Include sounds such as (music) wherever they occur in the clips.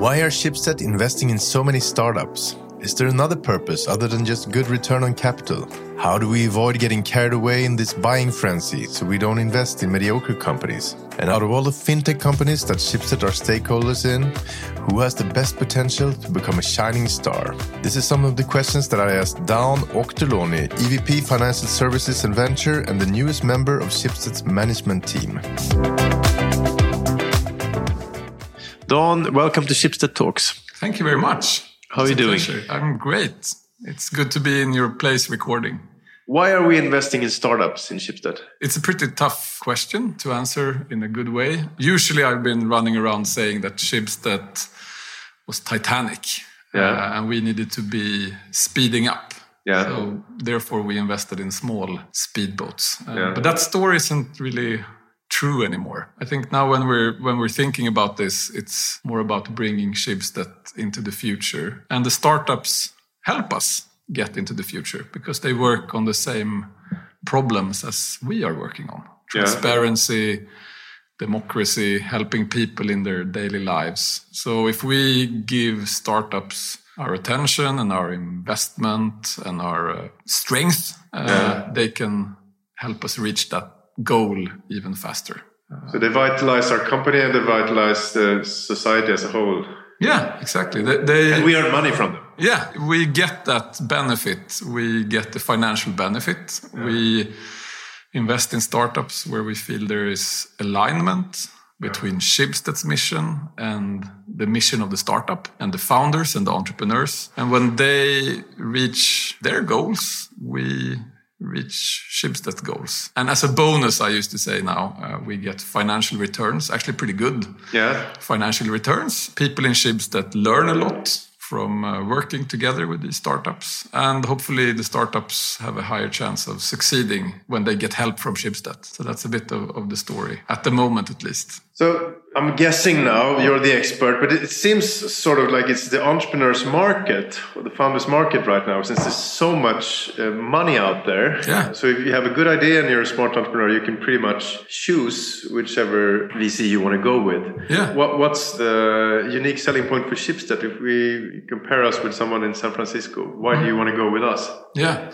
Why are Schibsted investing in so many startups? Is there another purpose other than just good return on capital? How do we avoid getting carried away in this buying frenzy so we don't invest in mediocre companies? And out of all the fintech companies that Schibsted are stakeholders in, who has the best potential to become a shining star? This is some of the questions that I asked Dan Octoloni, EVP Financial Services and Venture and the newest member of Schibsted's management team. Dan, welcome to Schibsted Talks. Thank you very much. How are you doing? Pleasure. I'm great. It's good to be in your place recording. Why are we investing in startups in Schibsted? It's a pretty tough question to answer in a good way. Usually, I've been running around saying that Schibsted was Titanic, yeah. uh, and we needed to be speeding up. Yeah. So therefore, we invested in small speedboats. Uh, Yeah. But that story isn't really true anymore. I think now when we're when we're thinking about this, it's more about bringing Schibsted into the future, and the startups help us get into the future because they work on the same problems as we are working on: Yeah. transparency, democracy, helping people in their daily lives. So if we give startups our attention and our investment and our uh, strength, uh, Yeah. they can help us reach that goal even faster. So they vitalize our company and they vitalize the society as a whole. Yeah, exactly. They, they And we earn money from them. yeah, we get that benefit. We get the financial benefit. We invest in startups where we feel there is alignment between Schibsted's mission and the mission of the startup and the founders and the entrepreneurs. And when they reach their goals, we reach Schibsted's goals. And as a bonus, I used to say now, uh, we get financial returns, actually pretty good Yeah. financial returns. People in Schibsted learn a lot from uh, working together with these startups. And hopefully the startups have a higher chance of succeeding when they get help from Schibsted. So that's a bit of, of the story, at the moment at least. So I'm guessing now you're the expert, but it seems sort of like it's the entrepreneur's market or the founder's market right now, since there's so much uh, money out there. Yeah. So if you have a good idea and you're a smart entrepreneur, you can pretty much choose whichever VC you want to go with. Yeah. What, what's the unique selling point for Schibsted if we compare us with someone in San Francisco? Why do you want to go with us? Yeah.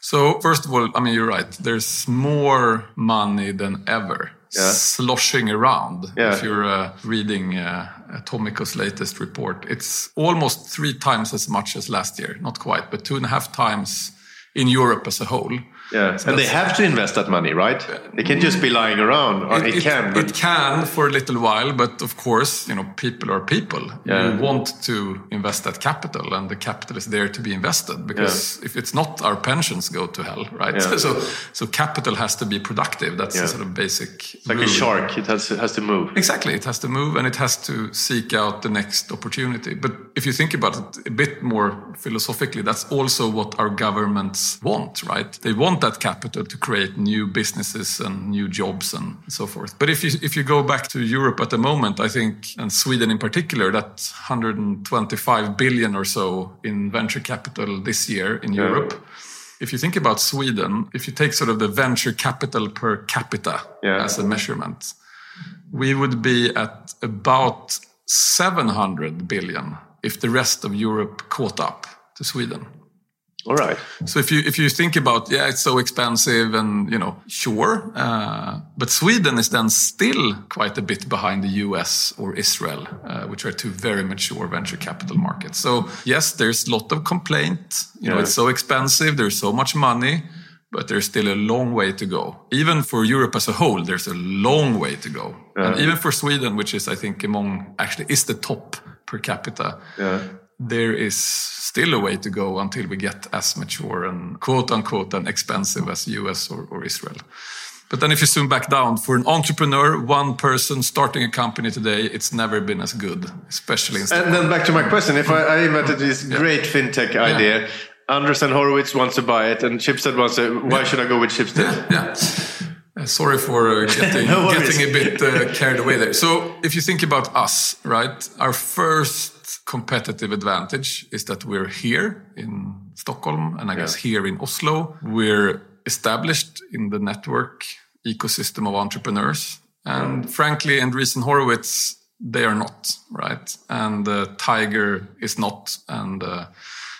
So first of all, I mean, you're right. There's more money than ever Yeah. sloshing around. Yeah. If you're uh, reading uh, Atomico's latest report, it's almost three times as much as last year. Not quite, but two and a half times in Europe as a whole. Yeah. and they have to invest that money, right? They can't just be lying around, or it, can. But it can for a little while, but of course, you know, people are people. Yeah. You want to invest that capital, and the capital is there to be invested. Because if it's not, our pensions go to hell, right? Yeah. (laughs) So, so capital has to be productive. That's Yeah. the sort of basic. like a shark, it has, it has to move. Exactly, it has to move and it has to seek out the next opportunity. But if you think about it a bit more philosophically, that's also what our governments want, right? They want that capital to create new businesses and new jobs and so forth. But if you if you go back to Europe at the moment, I think, and Sweden in particular, that 125 billion or so in venture capital this year in Europe. If you think about Sweden, if you take sort of the venture capital per capita Yeah. as a measurement, we would be at about 700 billion if the rest of Europe caught up to Sweden. All right. So if you if you think about yeah, it's so expensive and you know sure, uh, but Sweden is then still quite a bit behind the U.S. or Israel, uh, which are two very mature venture capital markets. So yes, there's a lot of complaint. You know, Yeah. it's so expensive. There's so much money. But there's still a long way to go. Even for Europe as a whole, there's a long way to go. And even for Sweden, which is, I think, among actually is the top per capita, Yeah. There is still a way to go until we get as mature and quote unquote and expensive as US or, or Israel. But then if you zoom back down, for an entrepreneur, one person starting a company today, it's never been as good, especially in And then back to my question: If I, I invented this great fintech idea, Andreessen Horowitz wants to buy it, and Schibsted wants to. Why should I go with Schibsted? yeah. Uh, sorry for uh, (laughs) getting, No getting a bit uh, carried away there. So, if you think about us, right, our first competitive advantage is that we're here in Stockholm and I guess here in Oslo. We're established in the network ecosystem of entrepreneurs. And frankly, Andreessen Horowitz they are not, right? And uh, Tiger is not, and uh,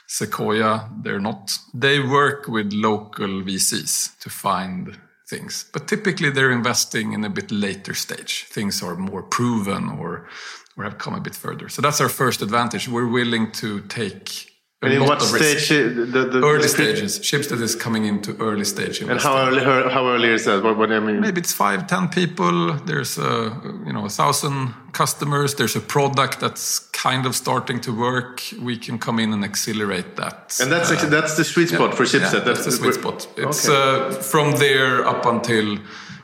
Sequoia, they're not. They work with local VCs to find things, but typically they're investing in a bit later stage. Things are more proven or or have come a bit further. So that's our first advantage. We're willing to take and in what stage? The, the, early the stages. Schibsted is coming into early stage. And how early? How early is that? What, what you mean? Maybe it's five, ten people. There's a you know a thousand customers. There's a product that's kind of starting to work. We can come in and accelerate that. And that's uh, that's the sweet spot yeah, for Schibsted. Yeah, that's, that's the sweet spot. It's okay. uh, from there up until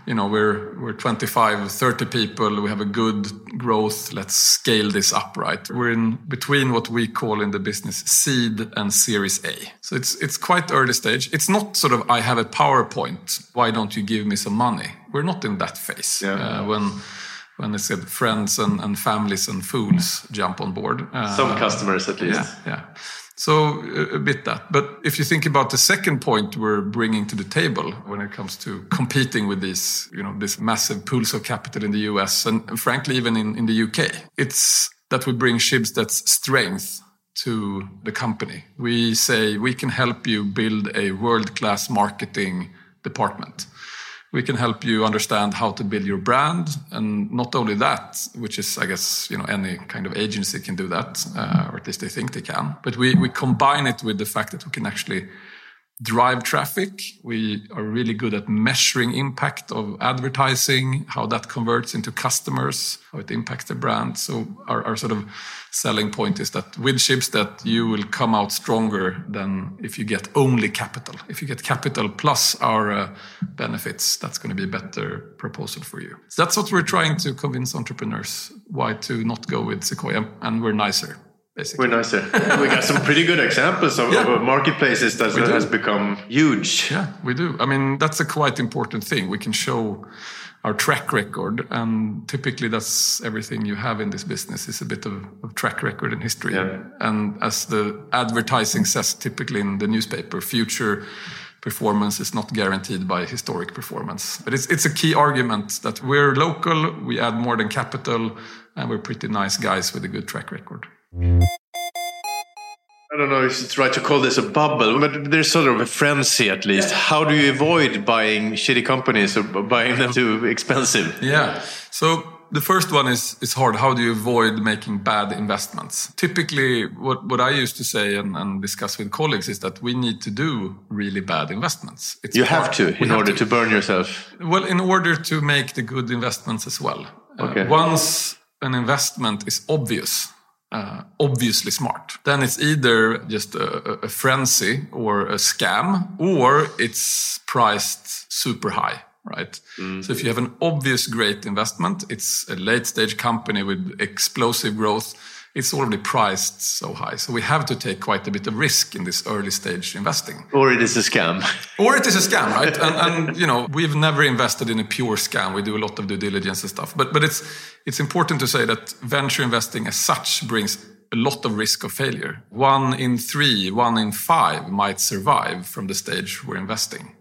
you know we're we're 25 30 people we have a good growth let's scale this up right we're in between what we call in the business seed and series a so it's it's quite early stage it's not sort of i have a powerpoint why don't you give me some money we're not in that phase yeah. uh, when when I said friends and, and families and fools jump on board. Uh, some customers at least. Yeah, yeah. So a bit that. But if you think about the second point we're bringing to the table when it comes to competing with these, you know, this massive pools of capital in the US and frankly even in, in the UK, it's that we bring Schibsted's strength to the company. We say we can help you build a world-class marketing department we can help you understand how to build your brand. And not only that which is i guess you know any kind of agency can do that uh, or at least they think they can. But we, we combine it with the fact that we can actually drive traffic. We are really good at measuring impact of advertising, how that converts into customers, how it impacts the brand. So our, our sort of selling point is that with Schibsted you will come out stronger than if you get only capital. If you get capital plus our uh, benefits, that's going to be a better proposal for you. So that's what we're trying to convince entrepreneurs why to not go with Sequoia, and we're nicer basically. We're nicer. (laughs) we got some pretty good examples of, yeah. of marketplaces that has become huge. Yeah, we do. I mean, that's a quite important thing. We can show our track record, and typically that's everything you have in this business is a bit of, of track record and history. Yeah. And as the advertising says, typically in the newspaper, future performance is not guaranteed by historic performance. But it's it's a key argument that we're local, we add more than capital, and we're pretty nice guys with a good track record. I don't know if it's right to call this a bubble, but there's sort of a frenzy at least. How do you avoid buying shitty companies or buying them too expensive? Yeah. So the first one is is hard. How do you avoid making bad investments? Typically, what, what I used to say and, and discuss with colleagues is that we need to do really bad investments. It's you have to in order to. to. burn yourself. Well, in order to make the good investments as well. Uh, okay. Uh, once an investment is obvious, uh, obviously smart. Then it's either just a, a, frenzy or a scam, or it's priced super high, right? Mm. So if you have an obvious great investment, it's a late stage company with explosive growth it's already priced so high. So we have to take quite a bit of risk in this early stage investing. Or it is a scam. or it is a scam, right? and, and, you know, we've never invested in a pure scam. We do a lot of due diligence and stuff. But but it's it's important to say that venture investing as such brings a lot of risk of failure. One in three, one in five might survive from the stage we're investing.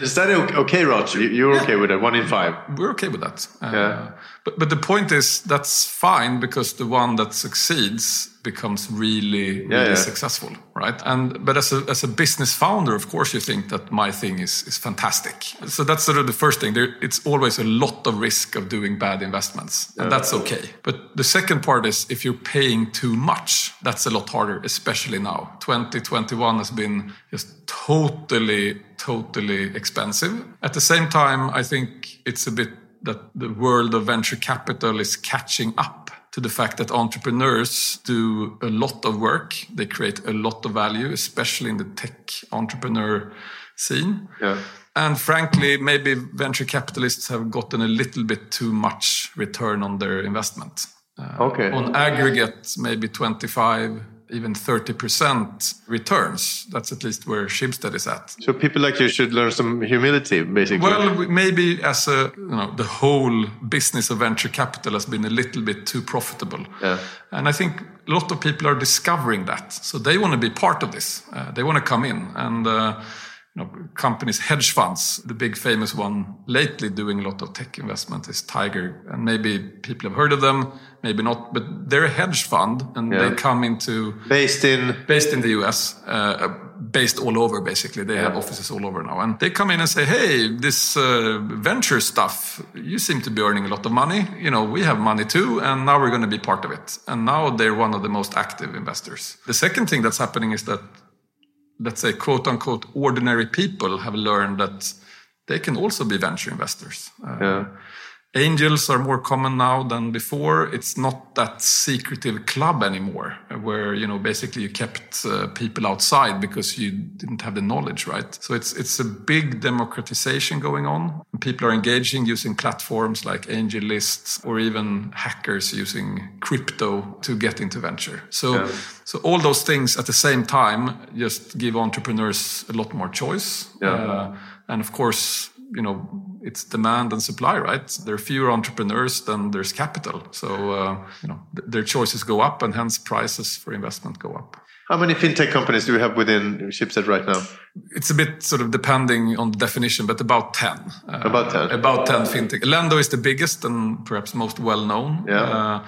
Is that okay, Roger? You're yeah. okay with that? One in five? (laughs) We're okay with that. Uh, yeah. But, but the point is, that's fine because the one that succeeds becomes really, really yeah, successful, right? And but as a as a business founder, of course, you think that my thing is is fantastic. So that's sort of the first thing. There, it's always a lot of risk of doing bad investments, and that's okay. But the second part is if you're paying too much, that's a lot harder, especially now. 2021 has been just totally, totally expensive. At the same time, I think it's a bit that the world of venture capital is catching up to the fact that entrepreneurs do a lot of work. They create a lot of value, especially in the tech entrepreneur scene. Yeah. And frankly, maybe venture capitalists have gotten a little bit too much return on their investment. Uh, okay. On aggregate, maybe 25, even 30% returns. That's at least where Schibsted is at. So people like you should learn some humility, basically. Well, maybe as a, you know, the whole business of venture capital has been a little bit too profitable. Yeah. And I think a lot of people are discovering that. So they want to be part of this. Uh, they want to come in. And uh, you know, companies, hedge funds. The big famous one lately doing a lot of tech investment is Tiger. And maybe people have heard of them, maybe not, but they're a hedge fund and yeah. they come into based in based in the US, uh, based all over basically. They yeah. have offices all over now, and they come in and say, "Hey, this uh, venture stuff, you seem to be earning a lot of money. You know, we have money too, and now we're going to be part of it." And now they're one of the most active investors. The second thing that's happening is that let's say, quote unquote, ordinary people have learned that they can also be venture investors. Uh, yeah. Angels are more common now than before. It's not that secretive club anymore, where you know basically you kept uh, people outside because you didn't have the knowledge, right? So it's it's a big democratization going on. People are engaging using platforms like angel lists or even hackers using crypto to get into venture. So yeah. so all those things at the same time just give entrepreneurs a lot more choice. Yeah. Uh, and of course you know it's demand and supply right there are fewer entrepreneurs than there's capital so uh, you know th their choices go up and hence prices for investment go up how many fintech companies do we have within Schibsted right now? It's a bit sort of depending on the definition, but about 10. Uh, about 10. About 10 fintech. Lendo is the biggest and perhaps most well known. Yeah. Uh,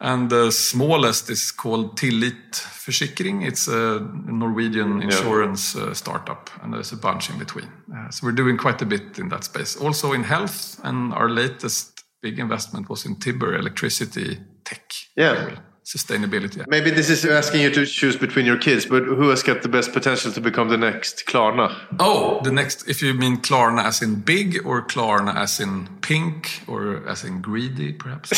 and the smallest is called Tillit Forsikring. It's a Norwegian insurance yeah. uh, startup, and there's a bunch in between. Uh, so we're doing quite a bit in that space. Also in health, and our latest big investment was in Tibber Electricity Tech. Yeah sustainability. Maybe this is asking you to choose between your kids, but who has got the best potential to become the next Klarna? Oh, the next, if you mean Klarna as in big or Klarna as in pink or as in greedy, perhaps?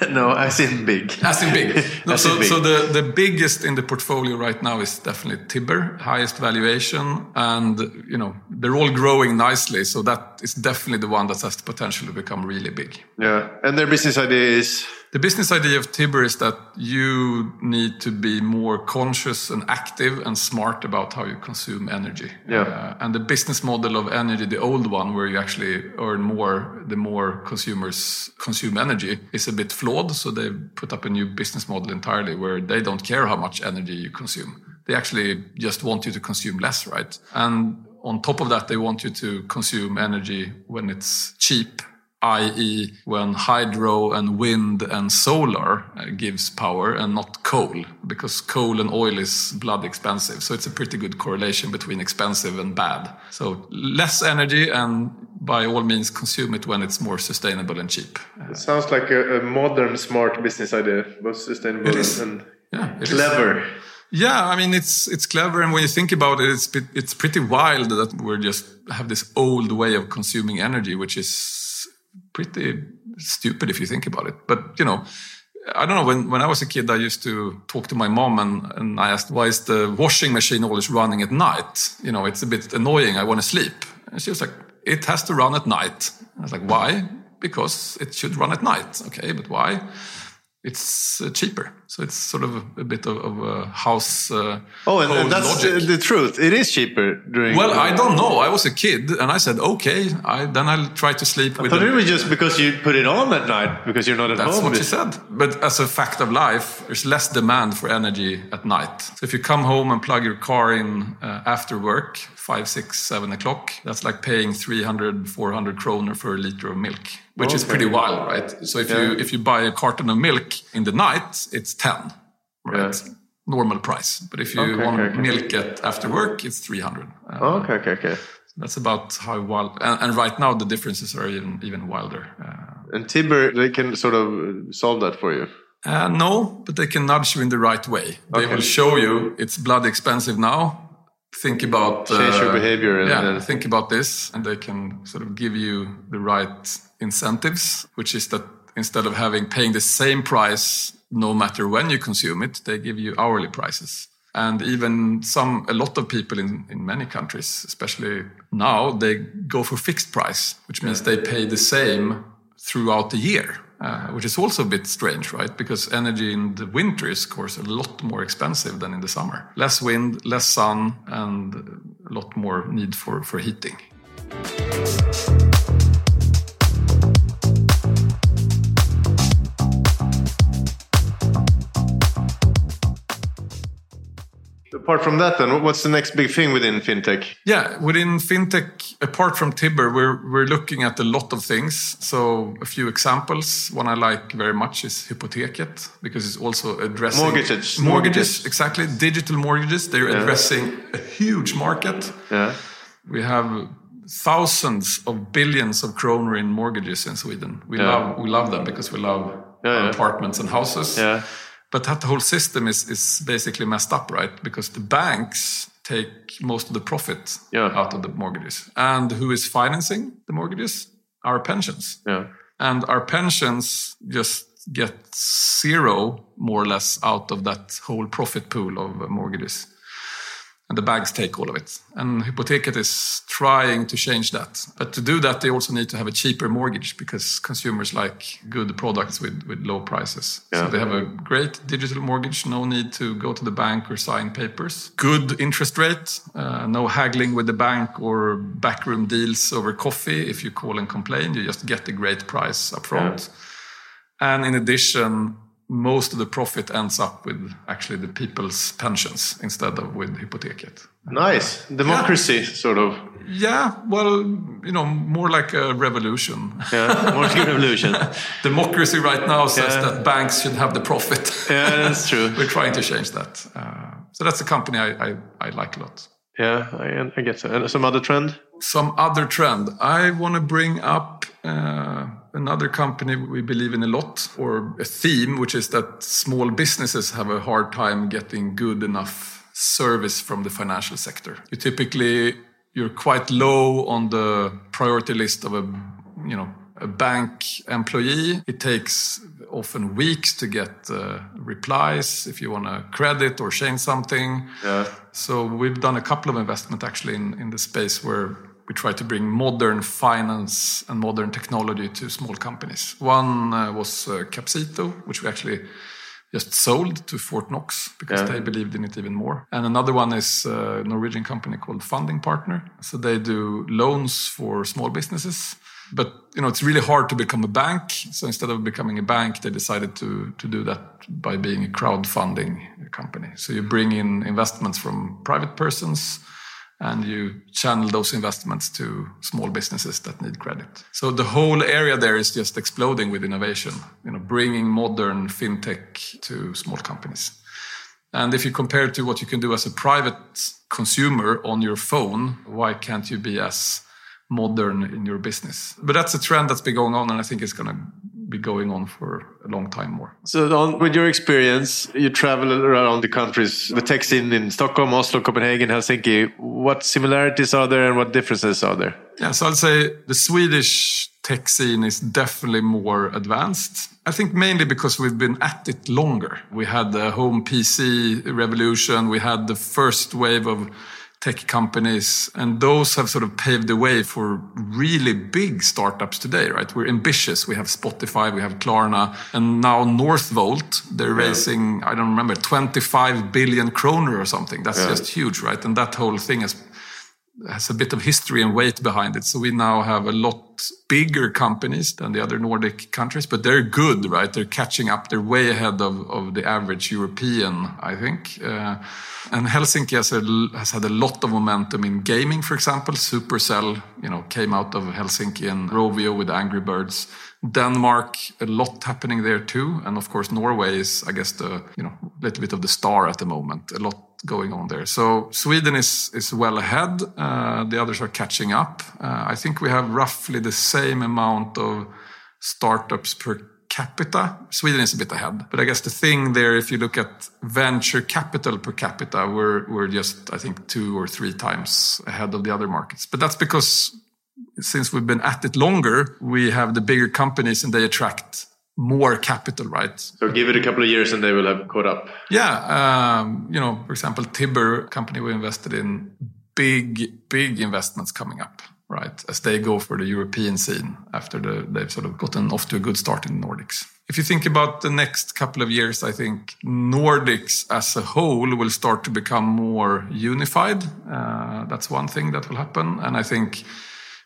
(laughs) no, as in big. As in big. (laughs) No, as so, in big. so the, the biggest in the portfolio right now is definitely Tibber, highest valuation. And, you know, they're all growing nicely. So that is definitely the one that has the potential to become really big. Yeah. And their business idea is? The business idea of Tibber is that you need to be more conscious and active and smart about how you consume energy. Yeah. Uh, and the business model of energy, the old one, where you actually earn more the more consumers consume energy, is a bit flawed. So they put up a new business model entirely where they don't care how much energy you consume. They actually just want you to consume less, right? And on top of that, they want you to consume energy when it's cheap i.e., when hydro and wind and solar uh, gives power and not coal, because coal and oil is blood expensive. So it's a pretty good correlation between expensive and bad. So less energy and by all means consume it when it's more sustainable and cheap. It sounds like a, a modern, smart business idea, both sustainable and yeah, clever. Is. Yeah, I mean it's it's clever, and when you think about it, it's it's pretty wild that we're just have this old way of consuming energy, which is pretty stupid if you think about it. But you know, I don't know. When when I was a kid, I used to talk to my mom and, and I asked, "Why is the washing machine always running at night? You know, it's a bit annoying. I want to sleep." And she was like, "It has to run at night." I was like, "Why?" Because it should run at night. Okay, but why? It's uh, cheaper. So it's sort of a, bit of, of a house. Uh, oh, and that's logic. the truth. It is cheaper during. Well, I don't know. I was a kid, and I said, okay. I, then I'll try to sleep with. But it was just because you put it on at night because you're not at that's home. That's what she said. But as a fact of life, there's less demand for energy at night. So if you come home and plug your car in uh, after work, five, six, seven o'clock, that's like paying 300, 400 kroner for a liter of milk, which okay. is pretty wild, right? So if yeah. you if you buy a carton of milk in the night, it's ten right? Yeah. Normal price. But if you okay, want okay, milk it after work, it's 300. Uh, okay, okay, okay. That's about how wild. And, and, right now, the differences are even, even wilder. Uh, and Tibber, they can sort of solve that for you? Uh, no, but they can nudge you in the right way. They okay. will show you it's bloody expensive now. Think about change your uh, behavior. And, yeah, think about this, and they can sort of give you the right incentives, which is that instead of having paying the same price no matter when you consume it, they give you hourly prices. And even some, a lot of people in, in many countries, especially now, they go for fixed price, which means they pay the same throughout the year, uh, which is also a bit strange, right? Because energy in the winter is, of course, a lot more expensive than in the summer. Less wind, less sun, and a lot more need for, for heating. Apart from that, then what's the next big thing within fintech? Yeah, within fintech, apart from Tibber, we're we're looking at a lot of things. So a few examples. One I like very much is Hypoteket because it's also addressing Mortgages. mortgages, Mortgages. exactly digital mortgages. They're addressing a huge market. Yeah. We have thousands of billions of kroner in mortgages in Sweden. We Yeah. love we love them because we love Yeah, yeah. apartments and houses. Yeah. But that whole system is is basically messed up, right? Because the banks take most of the profit Yeah. out of the mortgages. And who is financing the mortgages? Our pensions. Yeah. And our pensions just get zero, more or less, out of that whole profit pool of mortgages. And the banks take all of it. And Hypoteket is trying to change that. But to do that, they also need to have a cheaper mortgage because consumers like good products with, with low prices. Yeah. So they have a great digital mortgage, no need to go to the bank or sign papers. Good interest rate, uh, no haggling with the bank or backroom deals over coffee. If you call and complain, you just get a great price upfront. And in addition, most of the profit ends up with actually the people's pensions instead of with Hypoteket. Nice. Democracy, sort of. Yeah, well, you know, more like a revolution. Yeah. More like a revolution. (laughs) Democracy right now says Yeah. that banks should have the profit. Yeah, that's true. (laughs) We're trying to change that. Uh, so that's a company I, I, I like a lot. Yeah, I, I get some other trend? Some other trend. I want to bring up uh, another company we believe in a lot, or a theme, which is that small businesses have a hard time getting good enough service from the financial sector. You typically you're quite low on the priority list of a you know a bank employee. It takes often weeks to get uh, replies if you want to credit or change something. Yeah. So we've done a couple of investment actually in, in the space where we try to bring modern finance and modern technology to small companies. One uh, was uh, Capcito, which we actually just sold to Fortnox because Yeah. they believed in it even more. And another one is a Norwegian company called Funding Partner. So they do loans for small businesses. But you know, it's really hard to become a bank. So instead of becoming a bank, they decided to to do that by being a crowdfunding company. So you bring in investments from private persons and you channel those investments to small businesses that need credit. So the whole area there is just exploding with innovation, you know, bringing modern fintech to small companies. And if you compare it to what you can do as a private consumer on your phone, why can't you be as modern in your business? But that's a trend that's been going on, and I think it's going to be going on for a long time more. So, on, with your experience, you travel around the countries, the tech scene in Stockholm, Oslo, Copenhagen, Helsinki. What similarities are there and what differences are there? Yeah, so I'd say the Swedish tech scene is definitely more advanced. I think mainly because we've been at it longer. We had the home PC revolution, we had the first wave of tech companies, and those have sort of paved the way for really big startups today, right? We're ambitious. We have Spotify, we have Klarna, and now Northvolt, they're raising, I don't remember, 25 billion kroner or something. That's just huge, right? And that whole thing has has a bit of history and weight behind it. So we now have a lot bigger companies than the other Nordic countries, but they're good, right? They're catching up. They're way ahead of, of the average European, I think. Uh, and Helsinki has, a, has had a lot of momentum in gaming, for example. Supercell, you know, came out of Helsinki and Rovio with Angry Birds. Denmark, a lot happening there too. And of course, Norway is, I guess, the, you know, a little bit of the star at the moment. A lot going on there. So Sweden is is well ahead. Uh, the others are catching up. Uh, I think we have roughly the same amount of startups per capita. Sweden is a bit ahead, but I guess the thing there, if you look at venture capital per capita, we're we're just I think two or three times ahead of the other markets. But that's because since we've been at it longer, we have the bigger companies and they attract more capital, right? So, give it a couple of years and they will have caught up. Yeah, um, you know, for example, Tibber company we invested in, big, big investments coming up, right? As they go for the European scene after the, they've sort of gotten off to a good start in the Nordics. If you think about the next couple of years, I think Nordics as a whole will start to become more unified. Uh, that's one thing that will happen. And I think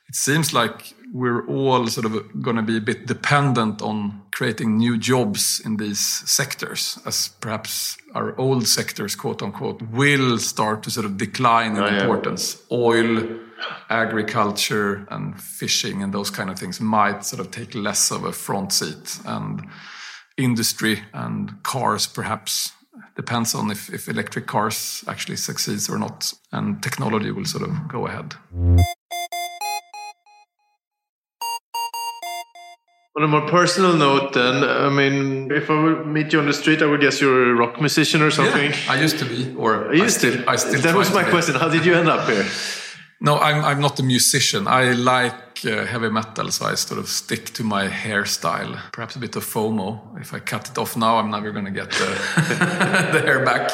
it seems like we're all sort of going to be a bit dependent on creating new jobs in these sectors, as perhaps our old sectors, quote unquote, will start to sort of decline in Oh, yeah. importance. Oil, agriculture, and fishing, and those kind of things might sort of take less of a front seat. And industry and cars, perhaps, depends on if, if electric cars actually succeeds or not. And technology will sort of go ahead. On a more personal note, then, I mean, if I would meet you on the street, I would guess you're a rock musician or something. Yeah, I used to be, or Are you I still, to. I still that was my question. How did you end up here? (laughs) No, I'm, I'm not a musician. I like uh, heavy metal, so I sort of stick to my hairstyle. Perhaps a bit of FOMO. If I cut it off now, I'm never going to get the, (laughs) the hair back.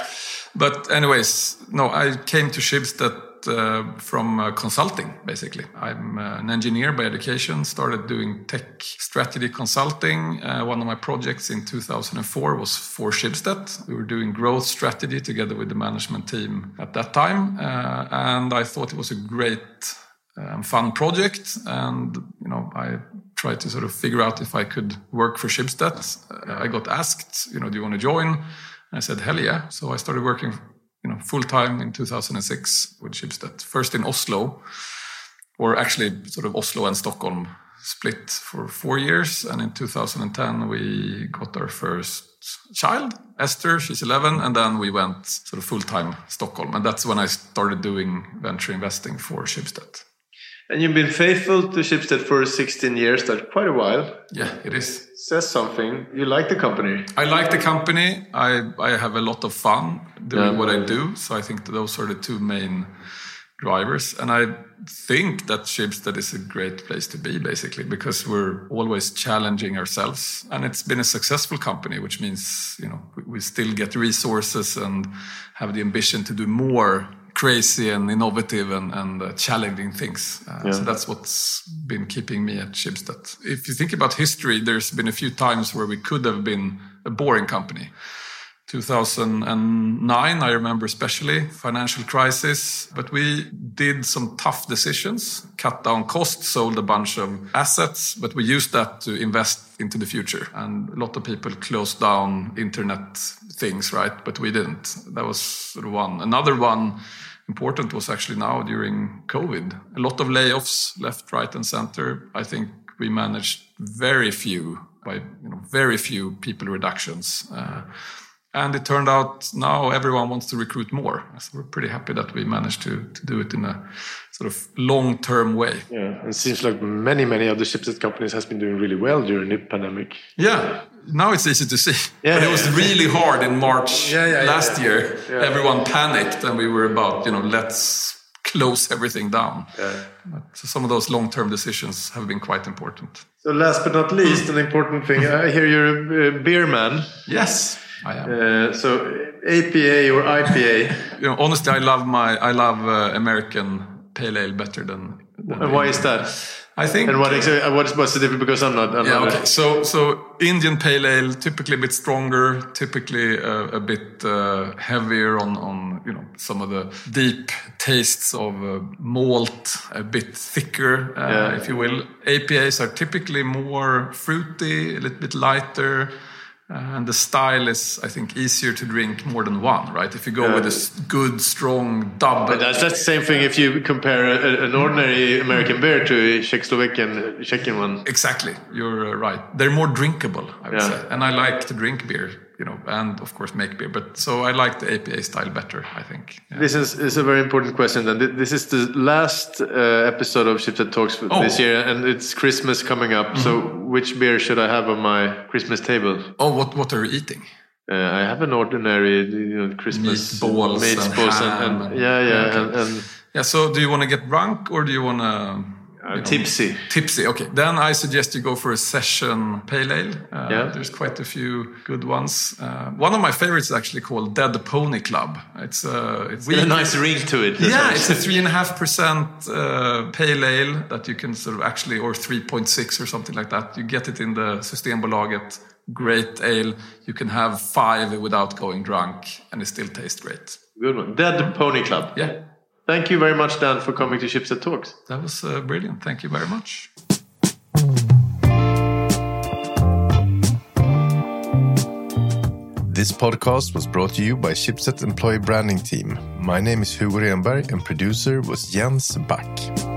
But, anyways, no, I came to Schibsted uh, from uh, consulting, basically. I'm uh, an engineer by education, started doing tech strategy consulting. Uh, one of my projects in 2004 was for Schibsted. We were doing growth strategy together with the management team at that time. Uh, and I thought it was a great um, fun project. And, you know, I tried to sort of figure out if I could work for Schibsted. Uh, I got asked, you know, do you want to join? I said, hell yeah. So I started working, you know, full time in 2006 with Schibsted. First in Oslo, or actually sort of Oslo and Stockholm split for four years. And in 2010, we got our first child, Esther, she's 11. And then we went sort of full time Stockholm. And that's when I started doing venture investing for Schibsted. And you've been faithful to Schibsted for 16 years. That's quite a while. Yeah, it is. Says something. You like the company. I like the company. I, I have a lot of fun doing Yeah. what I do. So I think those are the two main drivers. And I think that Schibsted is a great place to be, basically, because we're always challenging ourselves. And it's been a successful company, which means, you know, we, we still get resources and have the ambition to do more crazy and innovative and, and uh, challenging things. Uh, So that's what's been keeping me at Schibsted. If you think about history, there's been a few times where we could have been a boring company. 2009, I remember especially, financial crisis. But we did some tough decisions, cut down costs, sold a bunch of assets, but we used that to invest into the future. And a lot of people closed down internet things, right? But we didn't. That was sort of one. Another one important was actually now during COVID. A lot of layoffs left, right, and center. I think we managed very few, by you know, very few people reductions. Uh, and it turned out now everyone wants to recruit more. So we're pretty happy that we managed to, to do it in a sort of long term way. Yeah, it seems like many, many other Schibsted companies has been doing really well during the pandemic. Yeah, now it's easy to see. Yeah, but it was yeah. really hard in March Yeah, yeah, yeah, last yeah. year. Yeah. Everyone panicked and we were about, you know, let's close everything down. But so some of those long term decisions have been quite important. So last but not least, an important thing. I hear you're a beer man. Yes, I am. Uh, so APA or IPA. (laughs) you know, honestly, I love my I love uh, American pale ale better than. than why is that? I think. And what uh, What's what's the difference? Because I'm not. I'm Yeah, not okay. So, so Indian pale ale typically a bit stronger, typically uh, a bit uh, heavier on, on you know some of the deep tastes of uh, malt, a bit thicker, uh, Yeah. if you will. APAs are typically more fruity, a little bit lighter. Uh, and the style is, I think, easier to drink more than one, right? If you go Yeah. with a good, strong double. But that's, that's the same thing if you compare a, an ordinary American beer to a Czechoslovakian Czechin one. Exactly, you're uh, right. They're more drinkable, I would Yeah. say, and I like to drink beer, you know, and of course make beer. But so I like the APA style better, I think. Yeah. This is, is a very important question. Then this is the last uh, episode of Schibsted Talks Oh. this year, and it's Christmas coming up. So, which beer should I have on my Christmas table? Oh, what what are you eating? Uh, I have an ordinary, you know, Christmas Meatballs meatballs and, ham and, and- yeah, yeah, Okay. and, and Yeah. So, do you want to get drunk or do you want to? Uh, tipsy. Tipsy. Okay. Then I suggest you go for a session pale ale. Uh, Yeah. There's quite a few good ones. Uh, one of my favorites is actually called Dead Pony Club. It's uh, it's a nice ring to it. Yeah, it's a three and a half percent uh, pale ale that you can sort of actually, or three point six or something like that. You get it in the Systembolaget. Great ale. You can have five without going drunk, and it still tastes great. good one. Dead Pony Club. Yeah, Thank you very much, Dan, for coming to Schibsted Talks. That was uh, brilliant. Thank you very much. This podcast was brought to you by Schibsted Employee Branding Team. My name is Hugo Renberg and producer was Jens Back.